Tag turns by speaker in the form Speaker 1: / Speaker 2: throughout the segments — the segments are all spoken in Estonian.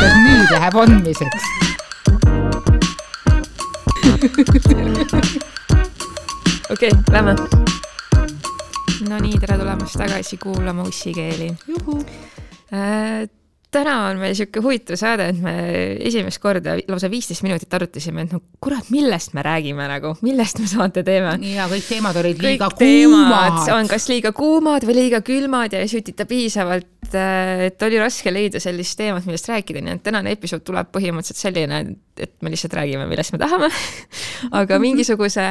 Speaker 1: et nüüd läheb andmiseks
Speaker 2: okei okay,, lähme. Nonii, tere tulemast tagasi kuulama ussikeeli. Äh, täna on meil sihuke huvitav saade, et me esimest korda lausa viisteist minutit arutasime, et no kurat, millest me räägime nagu, millest me saate teeme.
Speaker 1: ja kõik teemad olid kõik liiga kuumad.
Speaker 2: on kas liiga kuumad või liiga külmad ja ei sütita piisavalt, et oli raske leida sellist teemat, millest rääkida, nii et tänane episood tuleb põhimõtteliselt selline, et me lihtsalt räägime, millest me tahame. Aga mingisuguse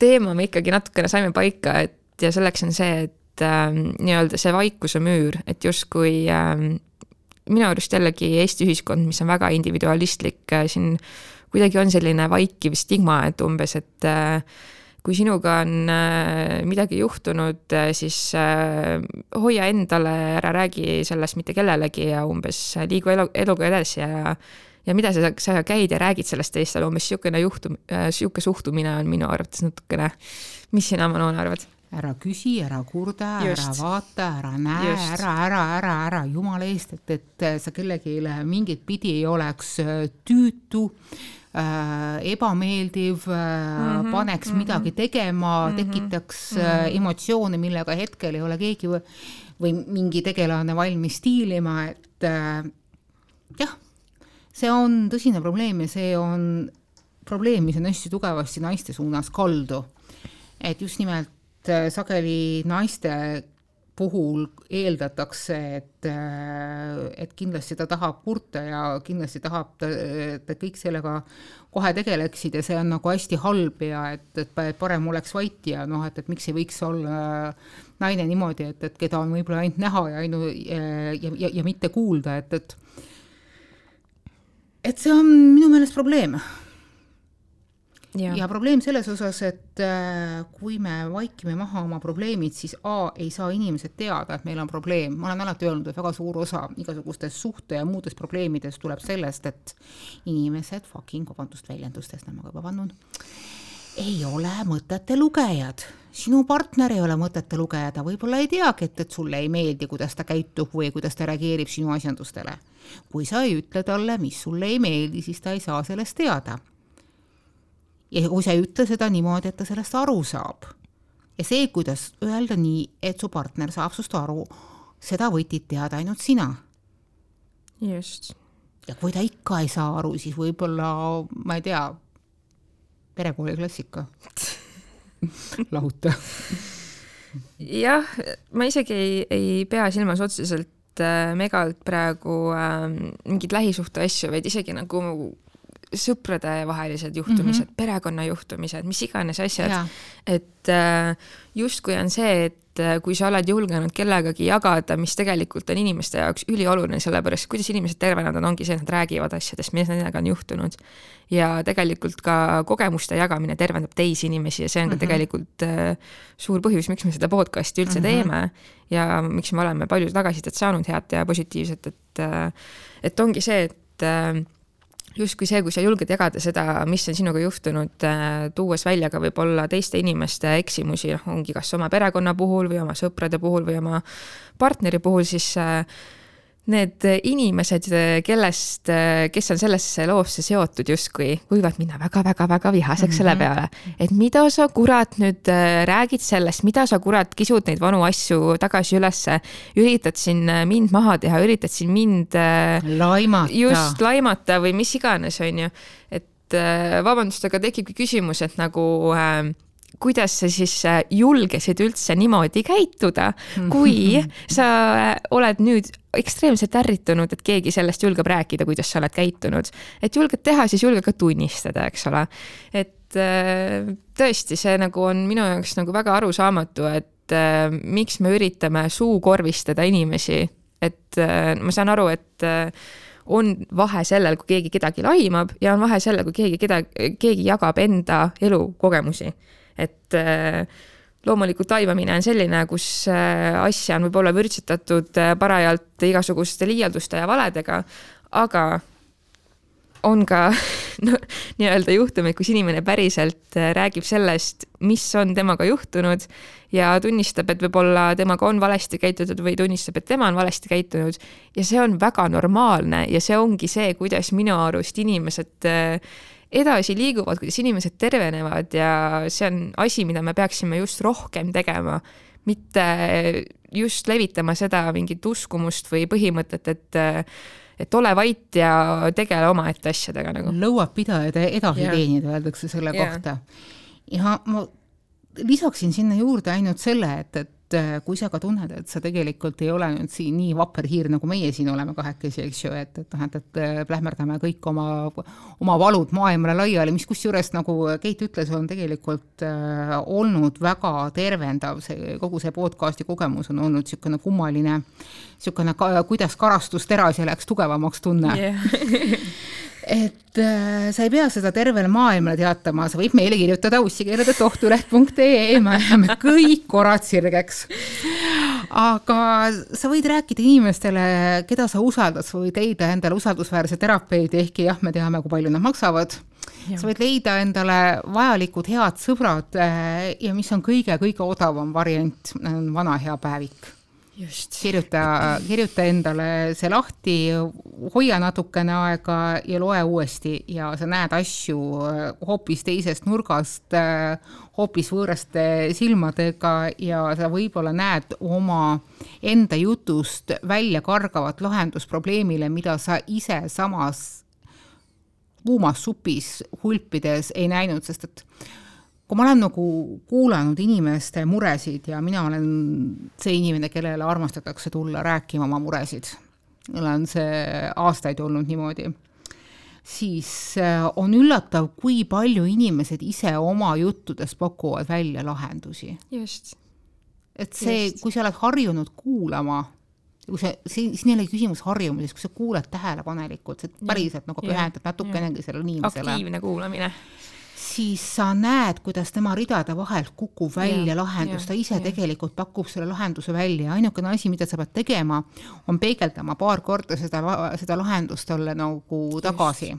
Speaker 2: teema me ikkagi natukene saime paika, et ja selleks on see, et äh, nii-öelda see vaikuse müür, et justkui äh, minu arust jällegi Eesti ühiskond, mis on väga individualistlik, äh, siin kuidagi on selline vaikiv stigma, et umbes, et äh, kui sinuga on äh, midagi juhtunud, siis hoia endale, ära räägi sellest mitte kellelegi ja umbes liigu elu, eluga edasi ja ja mida sa, sa käid ja räägid sellest teistele, umbes niisugune juhtum, niisugune suhtumine on minu arvates natukene, mis sina, Manon, arvad?
Speaker 1: ära küsi, ära kurda, ära vaata, ära näe, ära, ära, ära, ära, jumala eest, et, et sa kellelegi mingit pidi ei oleks äh, tüütu. äh,, ebameeldiv äh, mm, -hmm, paneks mm -hmm. midagi tegema mm, -hmm, tekitaks mm -hmm. emotsioone, millega hetkel ei ole keegi või, või mingi tegelane valmis stiilima, et äh, jah, see on tõsine probleem ja see on probleem, mis on hästi tugevasti naiste suunas kaldu. et just nimelt sageli naiste puhul eeldatakse, et, äh, et kindlasti ta tahab kurta ja kindlasti tahab ta, et kõik sellega kohe tegeleksid ja see on nagu hästi halb ja et, et parem oleks vait ja noh, et, et miks ei võiks olla naine niimoodi, et, et keda on võib-olla ainult näha ja ainu- ja, ja, ja, ja mitte kuulda, et, et et see on minu meelest probleem ja, ja probleem selles osas, et äh, kui me vaikime maha oma probleemid, siis A ei saa inimesed teada, et meil on probleem, ma olen alati öelnud, et väga suur osa igasugustest suhte ja muudest probleemidest tuleb sellest, et inimesed fucking, vabandust väljendustest, nagu ma juba pannud, ei ole mõtete lugejad. sinu partner ei ole mõtete lugeja, ta võib-olla ei teagi, et, et sulle ei meeldi, kuidas ta käitub või kuidas ta reageerib sinu asjandustele. kui sa ei ütle talle, mis sulle ei meeldi, siis ta ei saa sellest teada ja kui sa ei ütle seda niimoodi, et ta sellest aru saab. ja see, kuidas öelda nii, et su partner saab sust aru, seda võtid teada ainult sina.
Speaker 2: just.
Speaker 1: ja kui ta ikka ei saa aru, siis võib-olla, ma ei tea, perekooli klassika lahuta
Speaker 2: jah, ma isegi ei, ei pea silmas otseselt äh, megalt praegu äh, mingeid lähisuhte asju, vaid isegi nagu sõpradevahelised juhtumised mm, -hmm. perekonnajuhtumised, mis iganes asjad. et äh, justkui on see, et äh, kui sa oled julgenud kellegagi jagada, mis tegelikult on inimeste jaoks ülioluline, sellepärast kuidas inimesed tervened on, ongi see, et nad räägivad asjadest, mis nendega on juhtunud. ja tegelikult ka kogemuste jagamine tervendab teisi inimesi ja see on ka mm -hmm. tegelikult äh, suur põhjus, miks me seda podcast'i üldse mm -hmm. teeme ja miks me oleme palju tagasisidet saanud, head ja positiivset, et et ongi see, et justkui see, kui sa julged jagada seda, mis on sinuga juhtunud, äh, tuues välja ka võib-olla teiste inimeste eksimusi, noh, ongi kas oma perekonna puhul või oma sõprade puhul või oma partneri puhul, siis äh, need inimesed, kellest, kes on sellesse loosse seotud justkui, võivad minna väga-väga-väga vihaseks mm -hmm. selle mhm. peale. et mida sa kurat nüüd äh, räägid sellest, mida sa kurat kisud neid vanu asju tagasi ülesse, üritad siin äh, mind maha teha, üritad siin mind
Speaker 1: äh, laimata.
Speaker 2: just, laimata või mis iganes, on ju. et vabandust, aga tekibki küsimus, et nagu äh, kuidas sa siis julgesid üldse niimoodi käituda, kui sa oled nüüd ekstreemselt ärritunud, et keegi sellest julgeb rääkida, kuidas sa oled käitunud. et julged teha, siis julge ka tunnistada, eks ole. et äh, tõesti, see nagu on minu jaoks nagu väga arusaamatu, et äh, miks me üritame suukorvistada inimesi, et äh, ma saan aru, et on vahe sellel, kui keegi kedagi laimab ja on vahe sellel, kui keegi keda, keegi jagab enda elukogemusi et äh, loomulikult laimamine on selline, kus äh, asja on võib-olla vürtsitatud äh, parajalt igasuguste liialduste ja valedega, aga on ka no, nii-öelda juhtumeid, kus inimene päriselt äh, räägib sellest, mis on temaga juhtunud ja tunnistab, et võib-olla temaga on valesti käitutud või tunnistab, et tema on valesti käitunud. ja see on väga normaalne ja see ongi see, kuidas minu arust inimesed äh, edasi liiguvad, kuidas inimesed tervenevad ja see on asi, mida me peaksime just rohkem tegema mitte just levitama seda mingit uskumust või põhimõtet, et et ole vait ja tegele omaette asjadega nagu.
Speaker 1: lõuapidajad edasi yeah. teenida, öeldakse selle yeah. kohta. ja ma lisaksin sinna juurde ainult selle, et, et et äh, kui sa ka tunned, et sa tegelikult ei ole nüüd siin nii vapper hiir, nagu meie siin oleme kahekesi, eks ju, et, et noh, et, et äh, plähmerdame kõik oma, oma valud maailmale laiali, mis kusjuures, nagu Keit ütles, on tegelikult äh, olnud väga tervendav, see kogu see podcast'i kogemus on olnud niisugune kummaline, niisugune ka, kuidas karastusterase läks tugevamaks tunne yeah. et äh, sa ei pea seda tervele maailmale teatama, sa võid meile kirjutada ussikeelede.tohtuleht.ee, me ajame kõik korrad sirgeks. aga sa võid rääkida inimestele, keda sa usaldad, sa võid leida endale usaldusväärse terapeudi, ehkki jah, me teame, kui palju nad maksavad. sa võid leida endale vajalikud head sõbrad äh, ja mis on kõige-kõige odavam variant, on vana hea päevik kirjuta, kirjuta endale see lahti, hoia natukene aega ja loe uuesti ja sa näed asju äh, hoopis teisest nurgast, äh, hoopis võõraste silmadega ja sa võib-olla näed oma enda jutust välja kargavat lahendust probleemile, mida sa ise samas kuumas supis hulpides ei näinud, sest et kui ma olen nagu kuulanud inimeste muresid ja mina olen see inimene, kellele armastatakse tulla rääkima oma muresid, mul on see aastaid olnud niimoodi, siis äh, on üllatav, kui palju inimesed ise oma juttudes pakuvad välja lahendusi.
Speaker 2: just.
Speaker 1: et see, kui sa oled harjunud kuulama, kui sa, siin ei ole küsimus harjumuses, kui sa kuulad tähelepanelikult, sa päriselt nagu pühendad natukenegi sellele inimesele.
Speaker 2: aktiivne kuulamine
Speaker 1: siis sa näed, kuidas tema ridade vahelt kukub välja ja, lahendus, ta ise ja. tegelikult pakub selle lahenduse välja, ainukene asi, mida sa pead tegema, on peegeldama paar korda seda, seda lahendust talle nagu tagasi.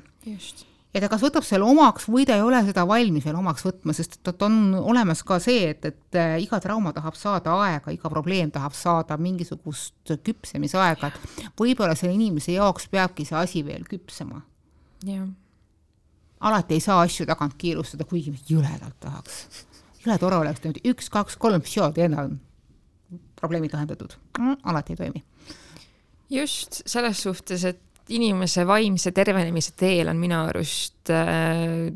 Speaker 1: ja ta kas võtab selle omaks või ta ei ole seda valmis veel omaks võtma, sest et on olemas ka see, et, et äh, iga trauma tahab saada aega, iga probleem tahab saada mingisugust küpsemisaega, et võib-olla selle inimese jaoks peabki see asi veel küpsema.
Speaker 2: jah
Speaker 1: alati ei saa asju tagant kiirustada, kuigi jõledalt tahaks. jõle tore oleks niimoodi üks, kaks, kolm, teine on probleemid lahendatud mm,, alati ei toimi.
Speaker 2: just selles suhtes, et inimese vaimse tervenemise teel on minu arust äh,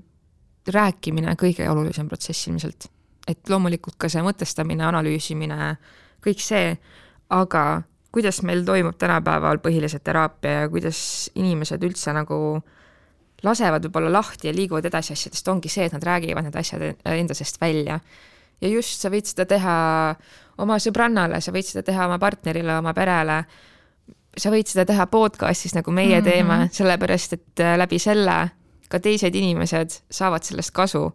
Speaker 2: rääkimine kõige olulisem protsess ilmselt. et loomulikult ka see mõtestamine, analüüsimine, kõik see, aga kuidas meil toimub tänapäeval põhiliselt teraapia ja kuidas inimesed üldse nagu äh, lasevad võib-olla lahti ja liiguvad edasi asjadest, ongi see, et nad räägivad need asjad enda seest välja. ja just, sa võid seda teha oma sõbrannale, sa võid seda teha oma partnerile, oma perele, sa võid seda teha podcast'is, nagu meie mm -hmm. teeme, sellepärast et äh, läbi selle ka teised inimesed saavad sellest kasu.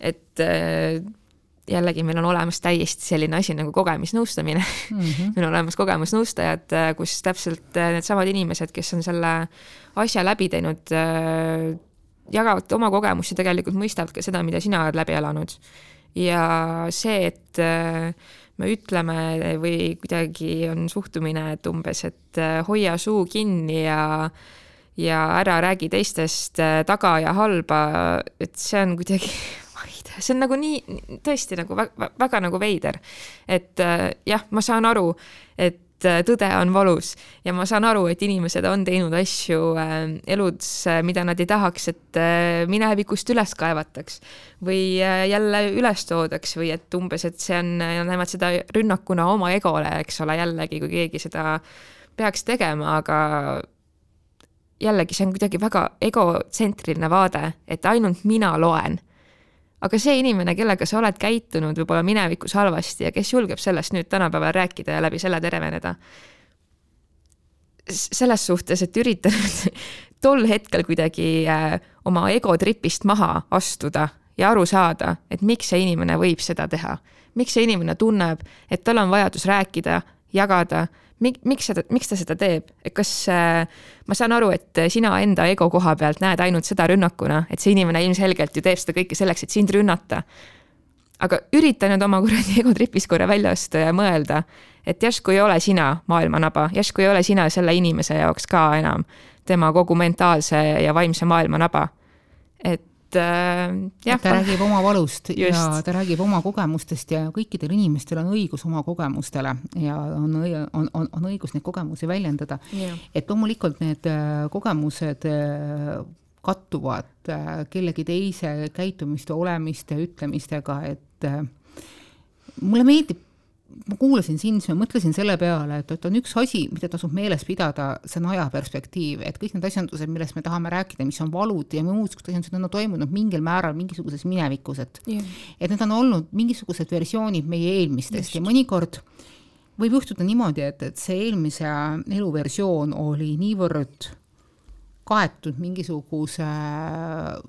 Speaker 2: et äh, jällegi meil on olemas täiesti selline asi nagu kogemusnõustamine mm. -hmm. meil on olemas kogemusnõustajad, äh, kus täpselt äh, needsamad inimesed, kes on selle asja läbi teinud, äh, jagavad oma kogemusi, tegelikult mõistavad ka seda, mida sina oled läbi elanud. ja see, et me ütleme või kuidagi on suhtumine, et umbes, et hoia suu kinni ja ja ära räägi teistest taga ja halba, et see on kuidagi see on nagu nii, tõesti nagu väga, väga nagu veider. et äh, jah, ma saan aru, et äh, tõde on valus ja ma saan aru, et inimesed on teinud asju äh, elus, mida nad ei tahaks, et minevikust üles kaevataks või jälle üles toodaks või et umbes, et see on, nad näevad seda rünnakuna oma egole, eks ole, jällegi, kui keegi seda peaks tegema, aga jällegi, see on kuidagi väga egotsentriline vaade, et ainult mina loen aga see inimene, kellega sa oled käitunud võib-olla minevikus halvasti ja kes julgeb sellest nüüd tänapäeval rääkida ja läbi selle terveneda, selles suhtes, et ürita nüüd tol hetkel kuidagi äh, oma egotripist maha astuda ja aru saada, et miks see inimene võib seda teha. miks see inimene tunneb, et tal on vajadus rääkida, jagada, miks seda, miks ta seda teeb, et kas äh, ma saan aru, et sina enda ego koha pealt näed ainult seda rünnakuna, et see inimene ilmselgelt ju teeb seda kõike selleks, et sind rünnata. aga ürita nüüd oma kuradi egotripist korra välja astuda ja mõelda, et järsku ei ole sina maailma naba, järsku ei ole sina selle inimese jaoks ka enam tema kogu mentaalse ja vaimse maailma naba. et
Speaker 1: äh, jah. ta räägib oma valust just. ja ta räägib oma kogemustest ja kõikidel inimestel on õigus oma kogemustele ja on, on, on, on õigus neid kogemusi väljendada. et loomulikult need äh, kogemused äh, kattuvad äh, kellegi teise käitumiste, olemiste, ütlemistega, et mulle meeldib ma kuulasin sind, siis ma mõtlesin selle peale, et, et on üks asi, mida tasub meeles pidada, see on ajaperspektiiv, et kõik need asjandused, millest me tahame rääkida, mis on valud ja muusugused asjandused on toimunud mingil määral mingisuguses minevikus, et yeah. et need on olnud mingisugused versioonid meie eelmistest Just. ja mõnikord võib juhtuda niimoodi, et, et see eelmise elu versioon oli niivõrd kaetud mingisuguse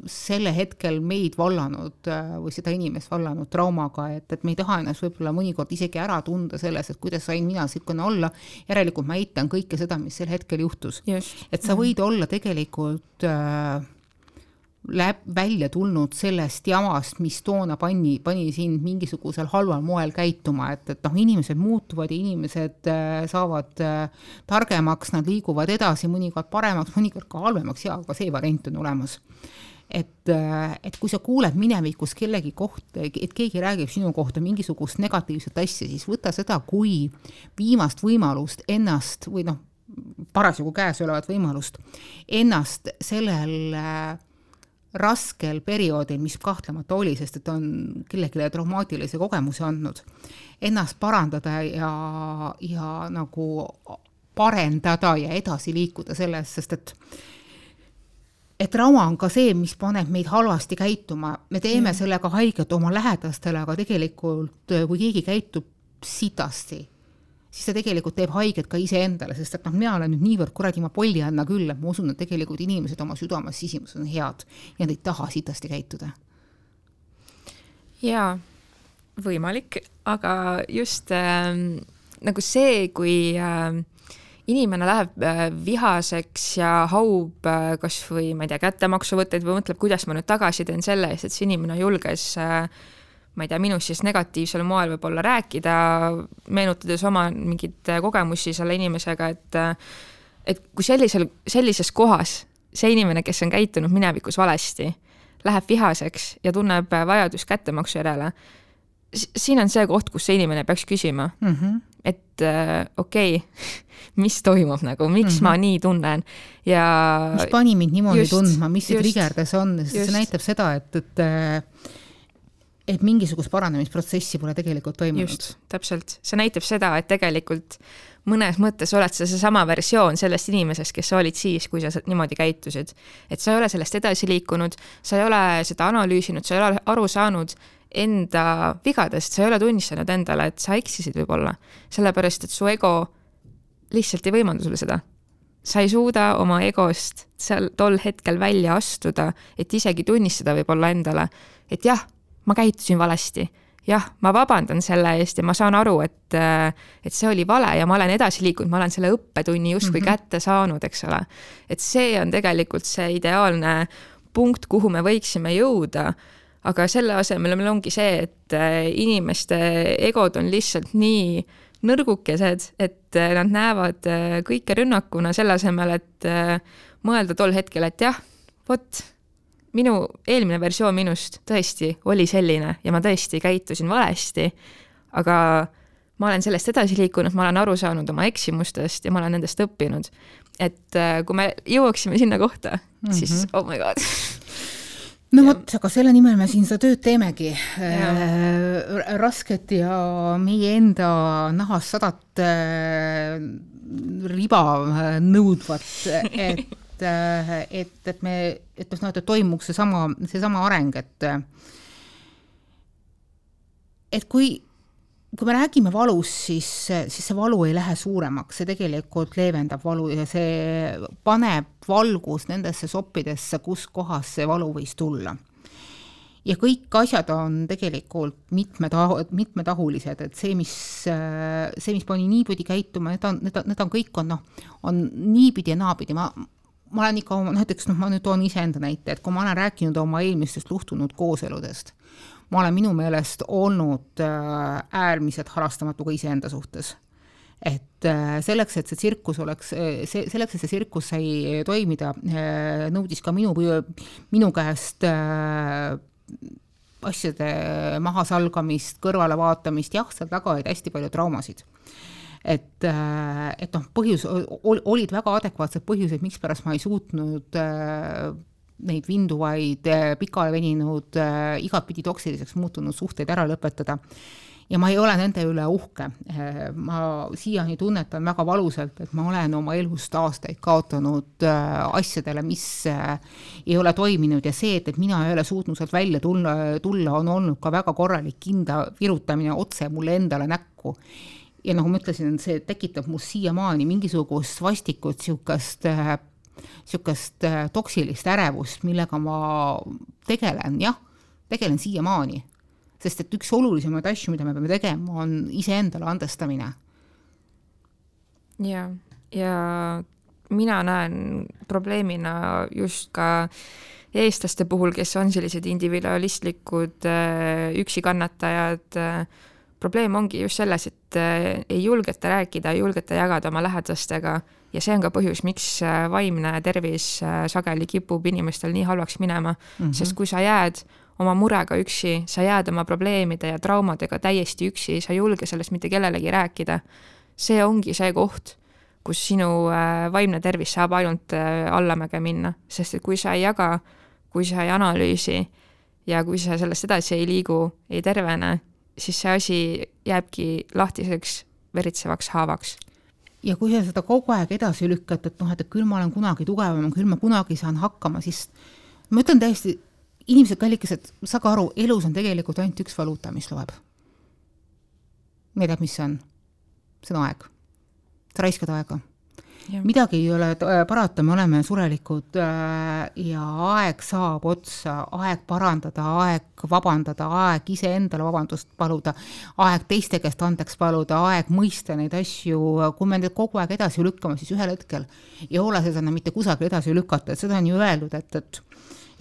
Speaker 1: selle hetkel meid vallanud või seda inimest vallanud traumaga, et, et me ei taha ennast võib-olla mõnikord isegi ära tunda selles, et kuidas sain mina niisugune olla, järelikult ma eitan kõike seda, mis sel hetkel juhtus. et sa võid olla tegelikult äh, läb-, välja tulnud sellest jamast, mis toona pani, pani sind mingisugusel halval moel käituma, et, et noh, inimesed muutuvad ja inimesed äh, saavad äh, targemaks, nad liiguvad edasi, mõnikord paremaks, mõnikord ka halvemaks, jaa, aga see variant on olemas. et, äh, et kui sa kuuled minevikus kellegi kohta, et keegi räägib sinu kohta mingisugust negatiivset asja, siis võta seda kui viimast võimalust ennast või noh, parasjagu käesolevat võimalust ennast sellel äh, raskel perioodil, mis kahtlemata oli, sest et on kellelegi traumaatilise kogemuse andnud, ennast parandada ja, ja nagu parendada ja edasi liikuda selles, sest et et trauma on ka see, mis paneb meid halvasti käituma, me teeme mm. sellega haiget oma lähedastele, aga tegelikult kui keegi käitub sitasti, siis see tegelikult teeb haiget ka iseendale, sest et noh, mina olen nüüd niivõrd kuradi ma pollianna küll, et ma usun, et tegelikult inimesed oma südames sisimas on head ja nad ei taha sitasti käituda.
Speaker 2: jaa, võimalik, aga just äh, nagu see, kui äh, inimene läheb äh, vihaseks ja haub äh, kasvõi ma ei tea, kättemaksuvõtteid või mõtleb, kuidas ma nüüd tagasi teen selle eest, et see inimene julges äh, ma ei tea, minust siis negatiivsel moel võib-olla rääkida, meenutades oma mingeid kogemusi selle inimesega, et et kui sellisel, sellises kohas see inimene, kes on käitunud minevikus valesti, läheb vihaseks ja tunneb vajadust kättemaksu järele, siin on see koht, kus see inimene peaks küsima mm, -hmm. et äh, okei okay, mis toimub nagu, miks mm -hmm. ma nii tunnen ja
Speaker 1: mis pani mind niimoodi just, tundma, mis see trigerdas on, sest just. see näitab seda, et, et äh, et mingisugust paranemisprotsessi pole tegelikult toimunud. just,
Speaker 2: täpselt, see näitab seda, et tegelikult mõnes mõttes oled sa seesama versioon sellest inimesest, kes sa olid siis, kui sa niimoodi käitusid. et sa ei ole sellest edasi liikunud, sa ei ole seda analüüsinud, sa ei ole aru saanud enda vigadest, sa ei ole tunnistanud endale, et sa eksisid võib-olla. sellepärast, et su ego lihtsalt ei võimalda sulle seda. sa ei suuda oma egost seal tol hetkel välja astuda, et isegi tunnistada võib-olla endale, et jah ma käitusin valesti. jah, ma vabandan selle eest ja ma saan aru, et, et see oli vale ja ma olen edasi liikunud, ma olen selle õppetunni justkui mm -hmm. kätte saanud, eks ole. et see on tegelikult see ideaalne punkt, kuhu me võiksime jõuda aga selle asemel meil ongi see, et inimeste egod on lihtsalt nii nõrgukesed, et nad näevad kõike rünnakuna, selle asemel, et mõelda tol hetkel, et jah, vot, minu eelmine versioon minust tõesti oli selline ja ma tõesti käitusin valesti, aga ma olen sellest edasi liikunud, ma olen aru saanud oma eksimustest ja ma olen nendest õppinud. et äh, kui me jõuaksime sinna kohta mm, -hmm. siis oh my god
Speaker 1: no vot, aga selle nimel me siin seda tööd teemegi. Äh, rasket ja meie enda nahast sadat äh, riba nõudvat, et et, et, et me, et noh, et toimuks seesama, seesama areng, et et kui, kui me räägime valust, siis, siis see valu ei lähe suuremaks, see tegelikult leevendab valu ja see paneb valgust nendesse soppidesse, kus kohas see valu võis tulla. ja kõik asjad on tegelikult mitmetahu-, mitmetahulised, et see, mis, see, mis pani niipidi käituma, need on, need on, need on kõik on noh, on niipidi ja naapidi, ma, ma olen ikka oma, näiteks noh, ma nüüd toon iseenda näite, et kui ma olen rääkinud oma eelmistest luhtunud kooseludest, ma olen minu meelest olnud äh, äärmiselt halastamatu ka iseenda suhtes et äh, selleks, et see tsirkus oleks, see, selleks, et see tsirkus sai toimida, äh, nõudis ka minu, minu käest asjade mahasalgamist, kõrvalevaatamist, jah, seal taga olid hästi palju traumasid. Et, äh, et noh, põhjus, olid väga adekvaatsed põhjused, mikspärast ma ei suutnud äh, neid vinduvaid, äh, pikale veninud, igatpidi toksiliseks muutunud suhteid ära lõpetada. Ja ma ei ole nende üle uhke. ma siiani tunnetan väga valusalt, et ma olen oma elust aastaid kaotanud asjadele, mis ei ole toiminud. Ja see, et, et mina ei ole suutnud sealt välja tulla, tulla, on olnud ka väga korralik kinda virutamine otse mulle endale näkku ja nagu ma ütlesin, see tekitab mul siiamaani mingisugust vastikut, niisugust niisugust äh, toksilist ärevust, millega ma tegelen, jah, tegelen siiamaani sest et üks olulisemaid asju, mida me peame tegema, on iseendale andestamine.
Speaker 2: ja, ja mina näen probleemina just ka eestlaste puhul, kes on sellised individualistlikud äh, üksikannatajad, äh, probleem ongi just selles, et äh, ei julgeta rääkida, ei julgeta jagada oma lähedastega ja see on ka põhjus, miks vaimne tervis sageli kipub inimestel nii halvaks minema mm, -hmm. sest kui sa jääd oma murega üksi, sa jääd oma probleemide ja traumadega täiesti üksi, sa ei julge sellest mitte kellelegi rääkida. see ongi see koht, kus sinu äh, vaimne tervis saab ainult äh, allamäge minna, sest et kui sa ei jaga, kui sa ei analüüsi ja kui sa sellest edasi ei liigu, ei tervene, siis see asi jääbki lahtiseks veritsevaks haavaks
Speaker 1: ja kui sa seda kogu aeg edasi lükkad, et noh, et küll ma olen kunagi tugevam, küll ma kunagi saan hakkama, siis ma ütlen täiesti inimesed, kallikesed, saage aru, elus on tegelikult ainult üks valuuta, mis loeb. ma ei tea, mis see on. see on aeg. sa raiskad aega. Midagi ei ole äh, parata, me oleme surelikud äh, ja aeg saab otsa, aeg parandada, aeg vabandada, aeg iseendale vabandust paluda, aeg teiste käest andeks paluda, aeg mõista neid asju, kui me neid kogu aeg edasi lükkame, siis ühel hetkel ei ole seda enam mitte kusagil edasi lükata, et seda on ju öeldud, et, et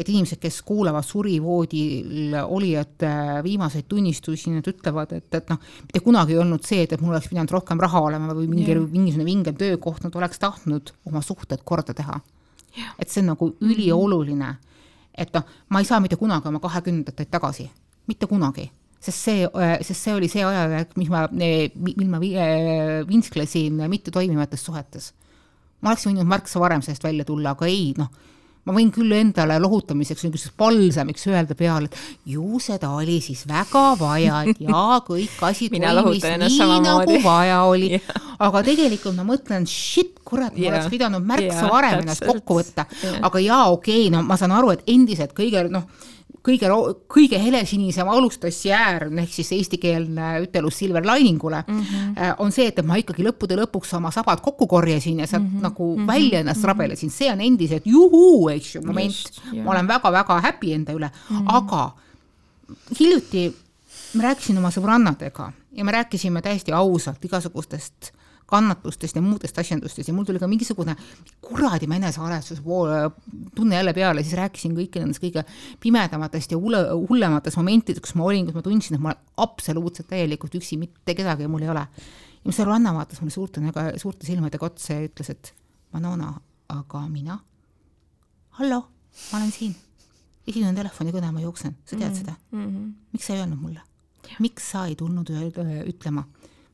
Speaker 1: et inimesed, kes kuulavad surivoodil olijate viimaseid tunnistusi, need ütlevad, et, et noh, mitte kunagi ei olnud see, et, et mul oleks pidanud rohkem raha olema või mingi mingisugune vingem töökoht, nad oleks tahtnud oma suhted korda teha. Et see on nagu ülioluline. et noh, ma ei saa mitte kunagi oma kahekümnendataid tagasi, mitte kunagi. Sest see, sest see oli see ajajärk, mis ma, mil ma vinsklesin mittetoimivates suhetes. ma oleks võinud märksa varem sellest välja tulla, aga ei, noh ma võin küll endale lohutamiseks, niisuguseks palsamiks öelda peale, et ju seda oli siis väga vaja, jaa, kõik asi toimis nii, nagu vaja oli. Yeah.. aga tegelikult ma mõtlen, shit, kurat, ma yeah. oleks pidanud märksa yeah, varem ennast kokku võtta. Yeah.. aga jaa, okei okay,, no ma saan aru, et endiselt kõige noh, kõige, kõige helesinisem alustassi äär, ehk siis eestikeelne ütelus silver liningule mm, -hmm. on see, et ma ikkagi lõppude lõpuks oma sabad kokku korjasin ja sealt mm -hmm. nagu mm -hmm. välja ennast mm -hmm. rabelesin, see on endiselt juhuu, eks ju, moment. ma olen väga-väga happy enda üle mm, -hmm. aga hiljuti ma rääkisin oma sõbrannadega ja me rääkisime täiesti ausalt igasugustest kannatustest ja muudest asjandustest ja mul tuli ka mingisugune kuradima enesearvestuse tunne jälle peale, siis rääkisin kõiki nendest kõige pimedamatest ja hulle, hullematest momentidest, kus ma olin, kus ma tundsin, et ma olen absoluutselt täielikult üksi, mitte kedagi mul ei ole. ja mu sõbranna vaatas mulle suurte, suurte silmadega otsa ja ütles, et Manona, aga mina? hallo, ma olen siin. esimene telefonikõne, ma jooksen, sa tead mm -hmm. seda? -hmm. miks sa ei öelnud mulle? miks sa ei tulnud ütlema?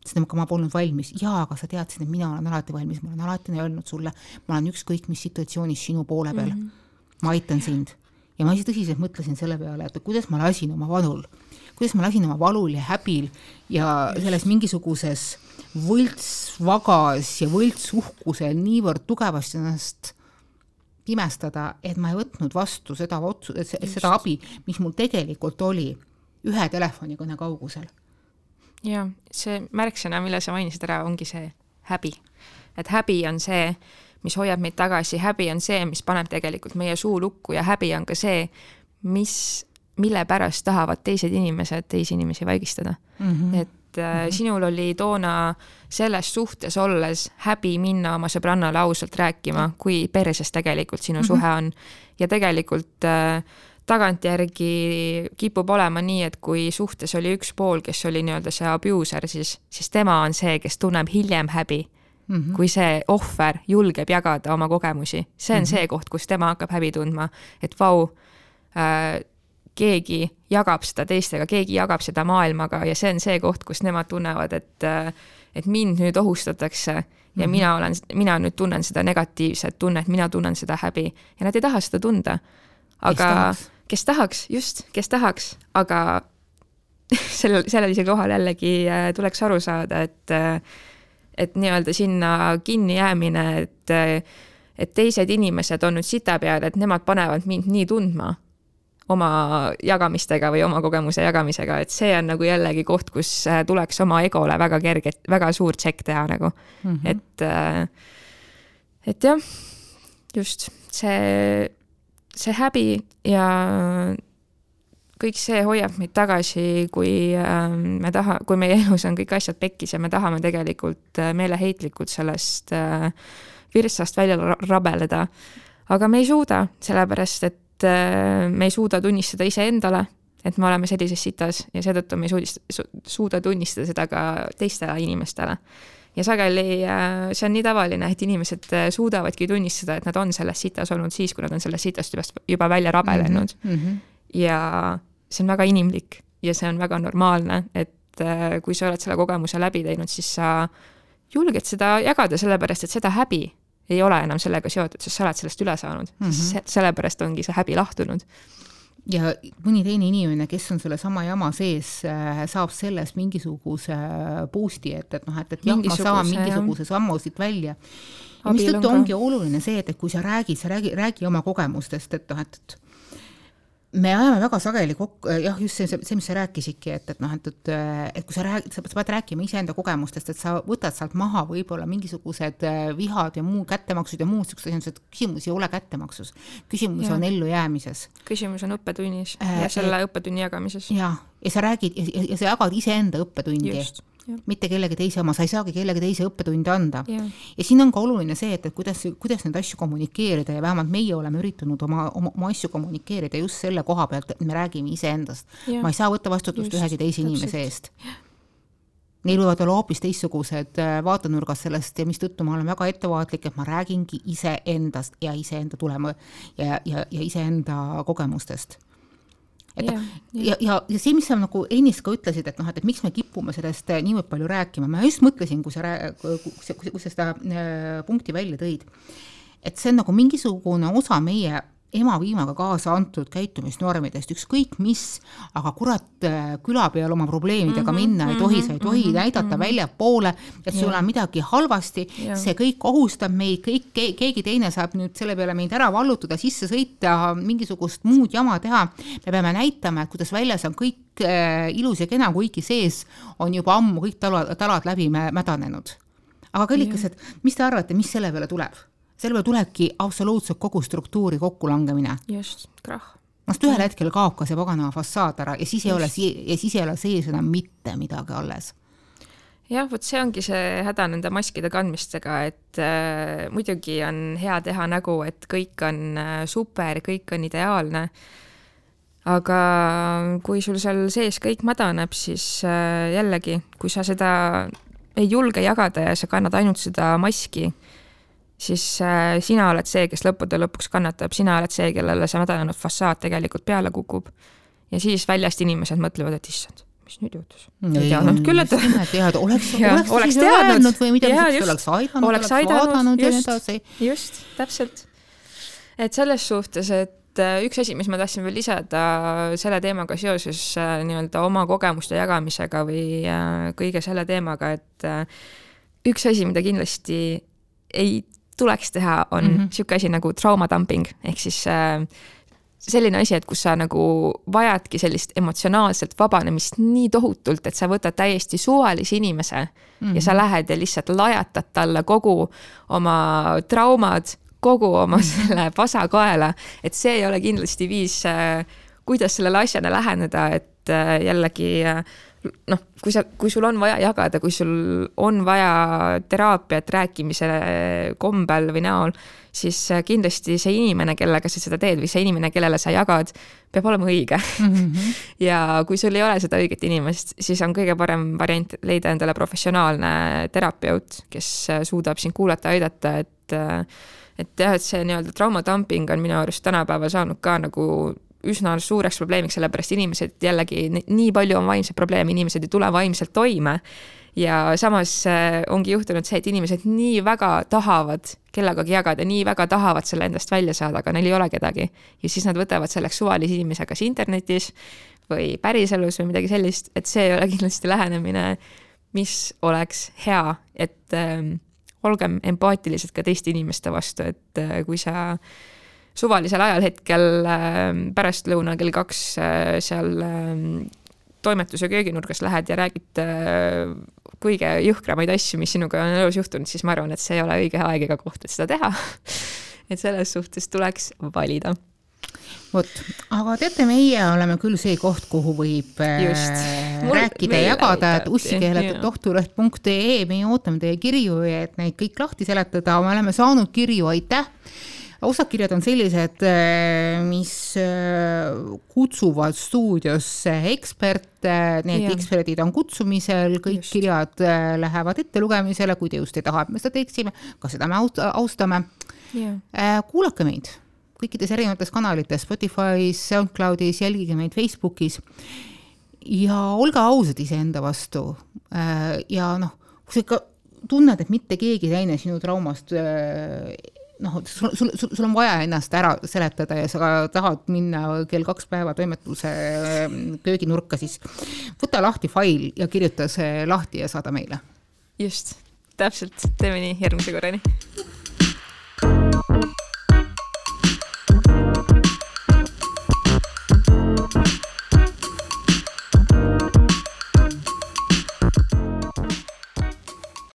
Speaker 1: Ütlesin, aga ma polnud valmis. jaa, aga sa teadsid, et mina olen alati valmis, ma olen alati öelnud sulle, ma olen ükskõik mis situatsioonis sinu poole peal mm. -hmm. ma aitan sind. ja ma ise tõsiselt mõtlesin selle peale, et kuidas ma lasin oma valul, kuidas ma lasin oma valul ja häbil ja selles mingisuguses võltsvagas ja võltsuhkusel niivõrd tugevasti ennast pimestada, et ma ei võtnud vastu seda otsu-, seda abi, mis mul tegelikult oli ühe telefonikõne kaugusel
Speaker 2: ja see märksõna, mille sa mainisid ära, ongi see häbi. et häbi on see, mis hoiab meid tagasi, häbi on see, mis paneb tegelikult meie suu lukku ja häbi on ka see, mis mille pärast tahavad teised inimesed teisi inimesi vaigistada mm. -hmm. et mm -hmm. sinul oli toona selles suhtes olles häbi minna oma sõbrannale ausalt rääkima, kui perses tegelikult sinu mm -hmm. suhe on. ja tegelikult äh, tagantjärgi kipub olema nii, et kui suhtes oli üks pool, kes oli nii-öelda see abuser, siis, siis tema on see, kes tunneb hiljem häbi mm, -hmm. kui see ohver julgeb jagada oma kogemusi. see on mm -hmm. see koht, kus tema hakkab häbi tundma, et vau äh,, keegi jagab seda teistega, keegi jagab seda maailmaga ja see on see koht, kus nemad tunnevad, et, äh, et mind nüüd ohustatakse ja mm -hmm. mina olen, mina nüüd tunnen seda negatiivset tunnet, mina tunnen seda häbi ja nad ei taha seda tunda. aga kes tahaks, just, kes tahaks, aga sellel, sellisel kohal jällegi äh, tuleks aru saada, et äh, et nii-öelda sinna kinni jäämine, et, et teised inimesed on nüüd sita peal, et nemad panevad mind nii tundma oma jagamistega või oma kogemuse jagamisega, et see on nagu jällegi koht, kus äh, tuleks oma egole väga kerge, väga suur tšekk teha nagu mm, -hmm. et, äh, et jah, just see, see häbi ja kõik see hoiab meid tagasi, kui ähm, me taha, kui meie elus on kõik asjad pekkis ja me tahame tegelikult äh, meeleheitlikult sellest äh, virtsast välja rabeleda. aga me ei suuda, sellepärast et äh, me ei suuda tunnistada iseendale, et me oleme sellises sitas ja seetõttu me ei suudist, su, suuda tunnistada seda ka teistele inimestele. Ja sageli see on nii tavaline, et inimesed suudavadki tunnistada, et nad on selles sitas olnud siis, kui nad on sellest sitast juba, juba välja rabelenud mm. -hmm ja see on väga inimlik ja see on väga normaalne, et äh, kui sa oled selle kogemuse läbi teinud, siis sa julged seda jagada, sellepärast et seda häbi ei ole enam sellega seotud, sest sa oled sellest üle saanud mm, -hmm. sellepärast ongi see häbi lahtunud
Speaker 1: ja mõni teine inimene, kes on sellesama jama sees, äh, saab sellest mingisuguse boost'i, et, et noh, et, et jah, ma saan mingisuguse sammu siit välja. mistõttu ongi oluline see, et, et kui sa räägid, sa räägi, räägi oma kogemustest, et noh, et me ajame väga sageli kokku, jah, just see, see, mis sa rääkisidki, et, et noh, et, et, et kui sa räägid, sa pead rääkima iseenda kogemustest, et sa võtad sealt maha võib-olla mingisugused äh, vihad ja muu kättemaksud ja muud niisugused asjad, küsimus ei ole kättemaksus. küsimus ja. on ellujäämises.
Speaker 2: küsimus on õppetunnis äh, ja selle äh, õppetunni jagamises.
Speaker 1: jah, ja sa räägid ja, ja sa jagad iseenda õppetundi mitte kellegi teise oma, sa ei saagi kellegi teise õppetunde anda. ja siin on ka oluline see, et, et kuidas, kuidas neid asju kommunikeerida ja vähemalt meie oleme üritanud oma, oma, oma asju kommunikeerida just selle koha pealt, et me räägime iseendast. ma ei saa võtta vastutust just, ühegi teise inimese eest. Neil võivad olla hoopis teistsugused äh, vaatenurgad sellest ja mistõttu ma olen väga ettevaatlik, et ma räägingi iseendast ja iseenda tulema ja, ja, ja iseenda kogemustest et ja, ja, ja, ja see, mis sa nagu ennist ka ütlesid, et noh, et, et miks me kipume sellest äh, niivõrd palju rääkima, ma just mõtlesin, kui sa rää-, kui sa, kui sa seda äh, punkti välja tõid, et see on nagu mingisugune osa meie emapiimaga kaasa antud käitumisnormidest, ükskõik mis, aga kurat, äh, küla peal oma probleemidega mm -hmm, minna ei tohi, sa ei tohi mm -hmm, näidata mm -hmm. väljapoole, et sul on midagi halvasti, see kõik ohustab meid, kõik, keegi teine saab nüüd selle peale meid ära vallutada, sisse sõita, mingisugust muud jama teha. me peame näitama, et kuidas väljas on kõik äh, ilus ja kena, kuigi sees on juba ammu kõik talad, talad läbi mädanenud. aga kallikesed, mis te arvate, mis selle peale tuleb? Selle peale tulebki absoluutselt kogu struktuuri kokkulangemine.
Speaker 2: just, krahh.
Speaker 1: sest ühel hetkel kaob ka see paganama fassaad ära ja siis ei just. ole, ja siis ei ole sees enam mitte midagi alles
Speaker 2: jah, vot see ongi see häda nende maskide kandmistega, et äh, muidugi on hea teha nägu, et kõik on äh, super, kõik on ideaalne. aga kui sul seal sees kõik mädaneb, siis äh, jällegi, kui sa seda ei julge jagada ja sa kannad ainult seda maski äh,, siis äh, sina oled see, kes lõppude lõpuks kannatab, sina oled see, kellele see mädanenud fassaad tegelikult peale kukub. ja siis väljast inimesed mõtlevad, et issand, mis nüüd juhtus?
Speaker 1: ei teadnud küll, et. teada, oleks, oleks, oleks teadnud või midagi sellist, oleks aidanud, oleks, oleks vaadanud ja nii edasi.
Speaker 2: just, täpselt. et selles suhtes, et äh, üks asi, mis ma tahtsin veel lisada selle teemaga seoses äh, nii-öelda oma kogemuste jagamisega või kõige selle teemaga, et üks asi, mida kindlasti ei tuleks teha, on mm -hmm. asi nagu trauma dumping ehk siis äh, selline asi, et kus sa nagu vajadki sellist emotsionaalset vabanemist nii tohutult, et sa võtad täiesti suvalise inimese mm -hmm. ja sa mhm. lähed ja lihtsalt lajatad talle kogu oma traumad, kogu oma selle pasa kaela, et see ei ole kindlasti viis äh, kuidas sellele asjale läheneda, et äh, jällegi noh, kui sa, kui sul on vaja jagada, kui sul on vaja teraapiat rääkimise kombel või näol, siis kindlasti see inimene, kellega sa seda teed või see inimene, kellele sa jagad, peab olema õige mm. -hmm. ja kui sul ei ole seda õiget inimest, siis on kõige parem variant leida endale professionaalne terapeut, kes suudab sind kuulata, aidata, et et jah, et see nii-öelda traumadamping on minu arust tänapäeval saanud ka nagu üsna suureks probleemiks, sellepärast inimesed jällegi, nii palju on vaimseid probleeme, inimesed ei tule vaimselt toime. ja samas äh, ongi juhtunud see, et inimesed nii väga tahavad kellegagi jagada, nii väga tahavad selle endast välja saada, aga neil ei ole kedagi. ja siis nad võtavad selleks suvalise inimese kas internetis või päriselus või midagi sellist, et see ei ole kindlasti lähenemine, mis oleks hea, et äh, olgem empaatilised ka teiste inimeste vastu, et äh, kui sa äh, suvalisel ajalhetkel ähm, pärastlõunal kell kaks äh, seal ähm, toimetuse kööginurgas lähed ja räägid äh, kõige jõhkramaid asju, mis sinuga on elus juhtunud, siis ma arvan, et see ei ole õige aeg ega koht, et seda teha. Et selles suhtes tuleks valida.
Speaker 1: Vot, aga teate, meie oleme küll see koht, kuhu võib äh, Just. rääkida ja jagada, et ussikeeletud.tohtuleht.ee, meie ootame teie kirju, et neid kõik lahti seletada, me oleme saanud kirju, aitäh osad kirjad on sellised, äh, mis äh, kutsuvad stuudiosse eksperte, need ja. eksperdid on kutsumisel, kõik just. kirjad äh, lähevad ettelugemisele, kui te just ei taha, et me seda teeksime, ka seda me austame. kuulake meid kõikides erinevates kanalites, Spotify's, SoundCloudis, jälgige meid Facebookis ja olge ausad iseenda vastu. ja noh, kui sa ikka tunned, et mitte keegi teine sinu traumast noh, sul, sul, sul, sul on vaja ennast ära seletada ja sa tahad minna kell kaks päeva toimetuse ähm, kööginurka, siis võta lahti fail ja kirjuta see lahti ja saada meile.
Speaker 2: just, täpselt, teeme nii järgmise korrani.